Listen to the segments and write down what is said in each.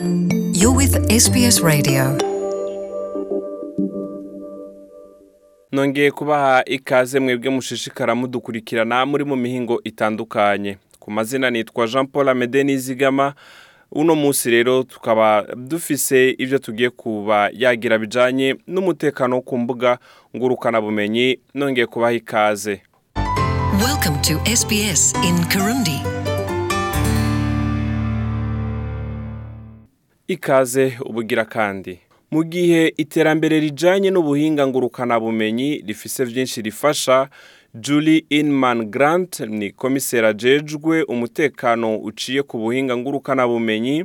You're with SBS Radio. nongeye kubaha ikaze mwebwe mushishikara mudukurikirana muri mu mihingo itandukanye ku mazina nitwa jean paul amede nizigama uno munsi rero tukaba dufise ibyo tugiye kuba yagira bijyanye n'umutekano wo ku mbuga ngurukana bumenyi nongeye kubaha ikaze Welcome to SBS in Kirundi. ikaze ubugira kandi mu gihe iterambere rijyanye n'ubuhinga ngurukanabumenyi rifise byinshi rifasha Julie Inman Grant ni komiseri ajejwe umutekano uciye ku buhinga ngurukanabumenyi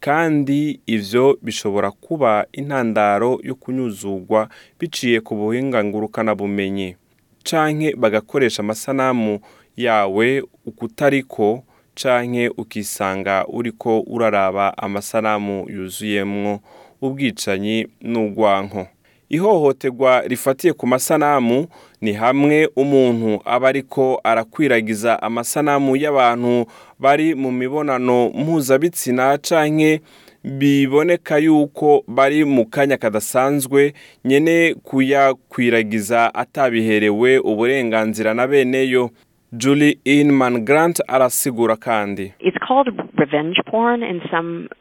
kandi ibyo bishobora kuba intandaro yo kunyuzugwa biciye ku na bumenyi. canke bagakoresha amasanamu yawe ukutariko canke ukisanga uriko uraraba amasanamu yuzuyemwo ubwicanyi n'urwanko ihohoterwa rifatiye ku masanamu ni hamwe umuntu aba ariko arakwiragiza amasanamu y'abantu bari mu mibonano mpuzabitsina canke biboneka yuko bari mu kanya kadasanzwe nyene kuyakwiragiza atabiherewe uburenganzira na beneyo Julie Inman Grant arasigura kandi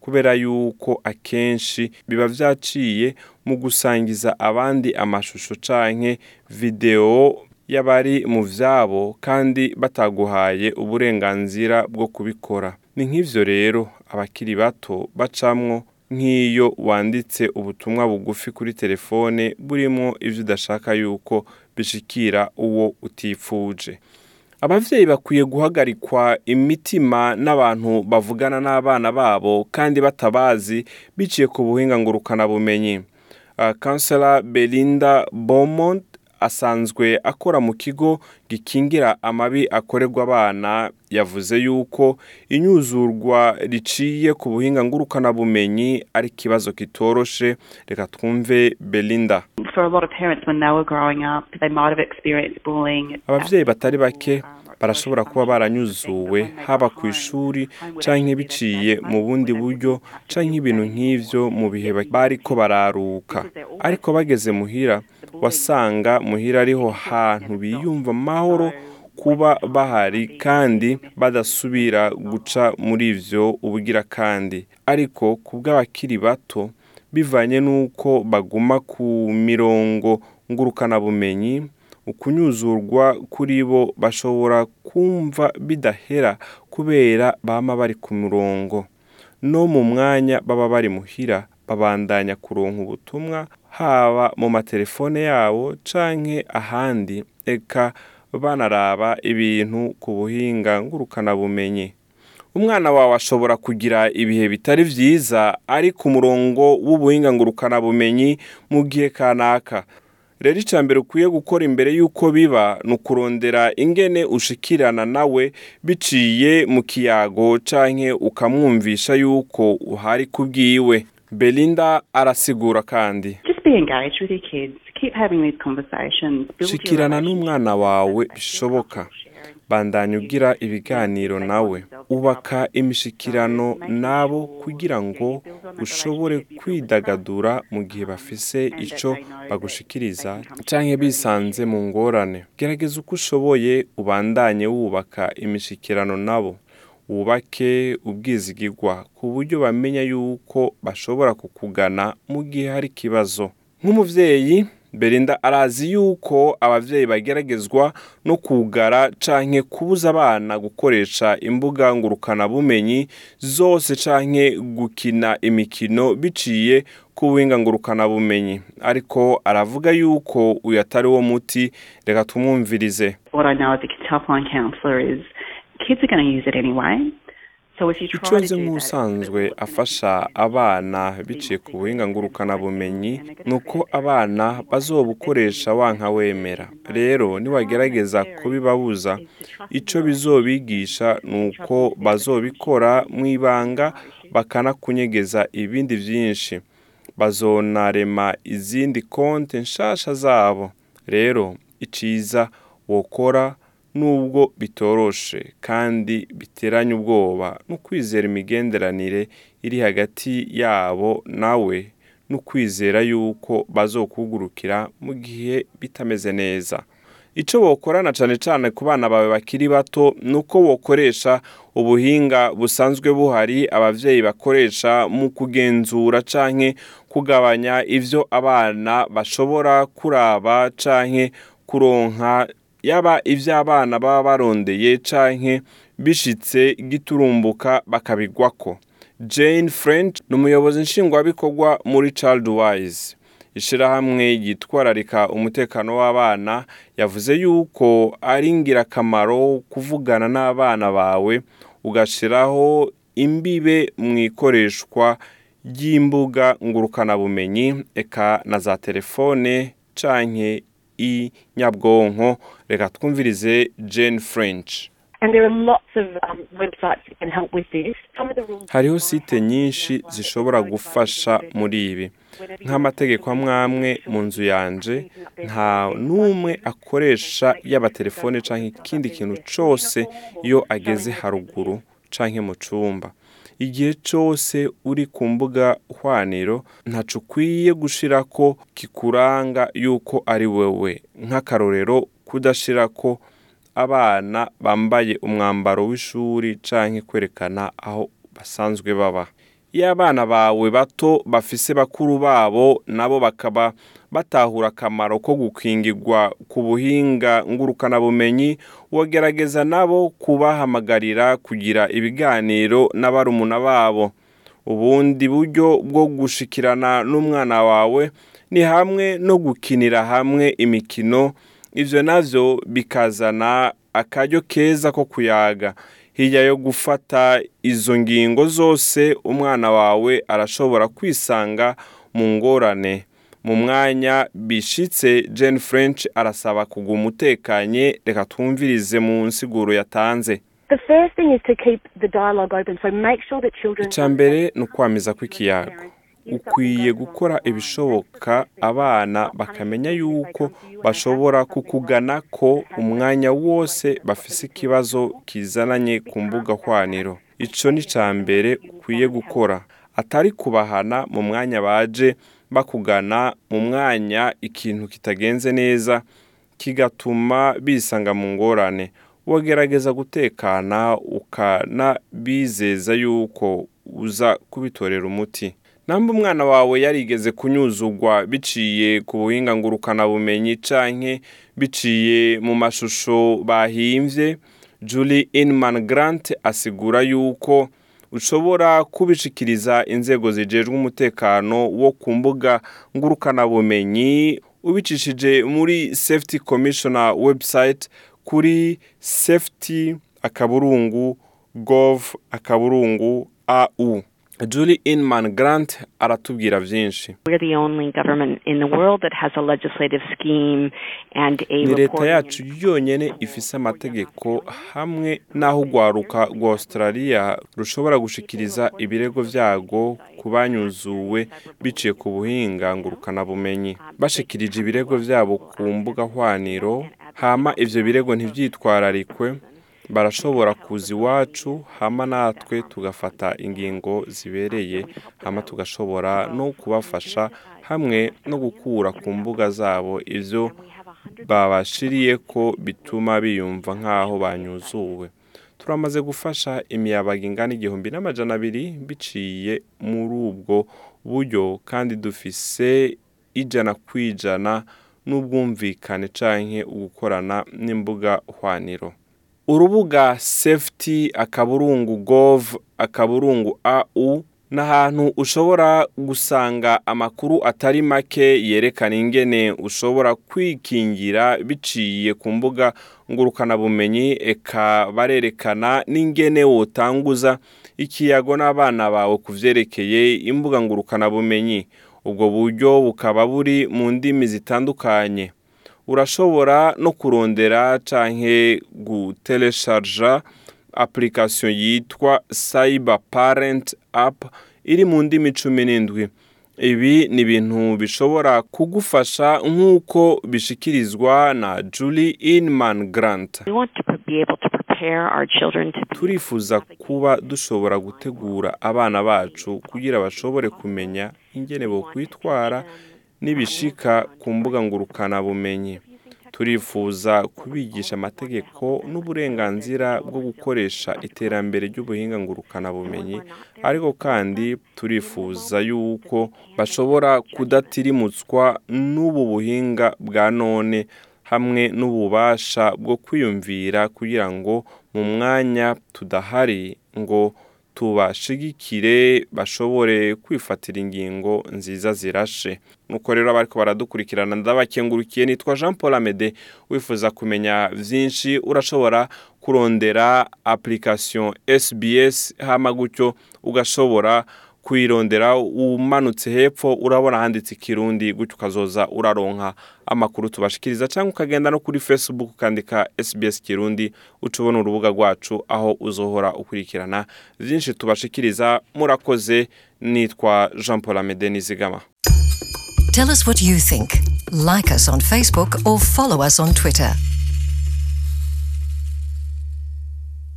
kubera yuko akenshi biba byaciye mu gusangiza abandi amashusho canke videwo y'abari mu byabo kandi bataguhaye uburenganzira bwo kubikora ni nk’ibyo rero abakiri bato bacamwo nk'iyo wanditse ubutumwa bugufi kuri telefone burimo ivyo udashaka yuko bishikira uwo utifuje ababyeyi bakwiye guhagarikwa imitima n'abantu bavugana n'abana babo kandi batabazi biciye ku buhinga ngurukanabumenyi kansera ah, belinda bomont asanzwe akora mu kigo gikingira amabi akorerwa abana yavuze yuko inyuzurwa riciye ku buhinga ngurukanabumenyi ari ikibazo kitoroshe reka twumve belinda ababyeyi batari bake barashobora kuba baranyuzuwe haba ku ishuri cyangwa biciye mu bundi buryo cyangwa ibintu nk'ibyo mu bihe bari ko bararuka ariko bageze muhira wasanga muhira ariho hantu biyumva amahoro kuba bahari kandi badasubira guca muri ibyo ubugira kandi ariko ku bw'abakiri bato bivanye n'uko baguma ku mirongo ngurukanabumenyi ukunyuzurwa kuri bo bashobora kumva bidahera kubera bama bari ku murongo no mu mwanya baba bari muhira babandanya kuronka ubutumwa haba mu matelefone yabo canke ahandi eka banaraba ibintu ku buhinga ngurukanabumenyi umwana wawe ashobora kugira ibihe bitari byiza, ari ku murongo w'ubuhinga ngurukanabumenyi mu gihe kanaka rero icambere ukwiye gukora imbere y'uko biba ni ukurondera ingene ushikirana nawe biciye mu kiyago canke ukamwumvisha yuko uhari kubwiwe belinda arasigura kandi shikirana n'umwana wawe bishoboka bandanya ugira ibiganiro nawe ubaka imishikirano nabo kugira ngo ushobore kwidagadura mu gihe bafise icyo bagushikiriza cyangwa bisanze mu ngorane gerageza uko ushoboye ubandanye wubaka imishikirano nabo wubake ubwizigigwa ku buryo bamenya yuko bashobora kukugana mu gihe hari ikibazo nk'umubyeyi Belinda arazi yuko ababyeyi bageragezwa no kugara canke kubuza abana gukoresha imbuga bumenyi zose canke gukina imikino biciye ku buhinga bumenyi. ariko aravuga yuko uyu atari wo muti reka tumwumvirize icyo nk'usanzwe afasha abana biciye ku buhinga ngurukanabumenyi ni uko abana bazobukoresha wankawemera. rero nibagerageza kubibabuza icyo bizobigisha ni uko bazobikora mu ibanga bakanakunyegeza ibindi byinshi bazonarema izindi konti nshasha zabo rero icyiza wokora nubwo bitoroshe kandi biteranye ubwoba no kwizera imigenderanire iri hagati yabo nawe no kwizera yuko bazokugurukira mu gihe bitameze neza icyo bokorana cyane cyane ku bana bawe bakiri bato ni uko bokoresha ubuhinga busanzwe buhari ababyeyi bakoresha mu kugenzura cyangwa kugabanya ibyo abana bashobora kuraba cyangwa kuronka yaba abana baba barondeye canke bishitse giturumbuka bakabigwako jane french ni umuyobozi nshingwabikorwa muri child wise ishyirahamwe ryitwararika umutekano w'abana yavuze yuko ari ingirakamaro kuvugana n'abana bawe ugashyiraho imbibe mu ikoreshwa ry'imbuga ngurukanabumenyi eka na za telefone canke i nyabwonko reka twumvirize jane french um, hariho site nyinshi zishobora gufasha muri ibi nk'amategeko amwe amwe mu nzu yanje nta n'umwe akoresha yaba telefone cyangwa ikindi kintu cyose iyo ageze haruguru cyangwa mu cyumba igihe cyose uri ku mbuga hwaniro ntacu ukwiye gushira ko kikuranga yuko ari wowe nk'akarorero kudashira ko abana bambaye umwambaro w'ishuri canke kwerekana aho basanzwe baba iyo abana bawe bato bafise bakuru babo nabo bakaba batahura akamaro ko gukingirwa ku buhinga ngurukanabumenyi wogerageza nabo kubahamagarira kugira ibiganiro n’abarumuna babo ubundi buryo bwo gushikirana n'umwana wawe ni hamwe no gukinira hamwe imikino ibyo nabyo bikazana akaryo keza ko kuyaga hirya yo gufata izo ngingo zose umwana wawe arashobora kwisanga mu ngorane mu mwanya bishitse Jane French arasaba kuguma utekanye reka twumvirize mu nsiguro yatanze icya mbere ni ukwamiza kw'ikiyago ukwiye gukora ibishoboka abana bakamenya yuko bashobora kukugana ko umwanya wose bafise ikibazo kizananye ku mbuga hwaniro icyo ni cya mbere ukwiye gukora atari kubahana mu mwanya baje bakugana mu mwanya ikintu kitagenze neza kigatuma bisanga mu ngorane wagerageza gutekana ukanabizeza yuko uza kubitorera umuti namba umwana wawe yarigeze kunyuzugwa biciye ku buhinga bumenyi canke biciye mu mashusho bahimbye Julie Inman Grant asigura yuko ushobora kubishikiriza inzego zijejwe umutekano wo ku mbuga ngurukanabumenyi ubicishije muri safety commissioner website kuri safety akaburungu gov akaburungu au Julie Inman Grant aratubwira byinshi ni leta yacu yonyine ifise amategeko hamwe n'aho urwaruka rwa australia rushobora gushikiriza ibirego byago kubanyuzuwe biciye ku buhinga ngurukanabumenyi bashikirije ibirego byabo ku mbuga hwaniro hama ivyo birego ntivyitwararikwe barashobora kuza iwacu hama natwe tugafata ingingo zibereye hama tugashobora no kubafasha hamwe no gukura ku mbuga zabo ibyo babashiriye ko bituma biyumva nk'aho banyuzuwe turamaze gufasha imiyabaga ingana igihumbi n'amajana abiri biciye muri ubwo buryo kandi dufise ijana ku ijana n'ubwumvikane canke ugukorana n'imbuga hwaniro urubuga safety akaburungu GOv akaburungu au ni ahantu ushobora gusanga amakuru atari make yerekana ingene ushobora kwikingira biciye ku mbuga ngurukanabumenyi eka barerekana n'ingene wotanguza ikiyago n'abana bawe ku byerekeye imbuga ngurukanabumenyi ubwo buryo bukaba buri mu ndimi zitandukanye urashobora no kurondera canke gutelesharja application yitwa cyber parent app iri mu ndimi cumi n'indwi ibi ni ibintu bishobora kugufasha nk'uko bishikirizwa na julie inman grant turifuza kuba dushobora gutegura abana bacu kugira bashobore kumenya ingene bo kwitwara n'ibishika ku mbuga ngurukana bumenyi turifuza kubigisha amategeko n'uburenganzira bwo gukoresha iterambere ry'ubuhinga bumenyi ariko kandi turifuza yuko bashobora kudatirimutswa n'ubu buhinga bwa none hamwe n'ububasha bwo kwiyumvira kugira ngo mu mwanya tudahari ngo tubashigikire bashobore kwifatira ingingo nziza zirashe nuko rero abariko baradukurikirana ndabakenguruk'iye nitwa jean paul amede wifuza kumenya byinshi urashobora kurondera application sbs hama gutyo ugashobora kuyirondera umanutse hepfo urabona handitse ikirundi gutyo ukazoza uraronka amakuru tubashikiriza cyangwa ukagenda no kuri facebook ukandika sbs kirundi ucubona urubuga rwacu aho uzohora ukurikirana byinshi tubashikiriza murakoze nitwa jean paul amede nizigama Tell us what you think. Like us on Facebook or follow us on Twitter.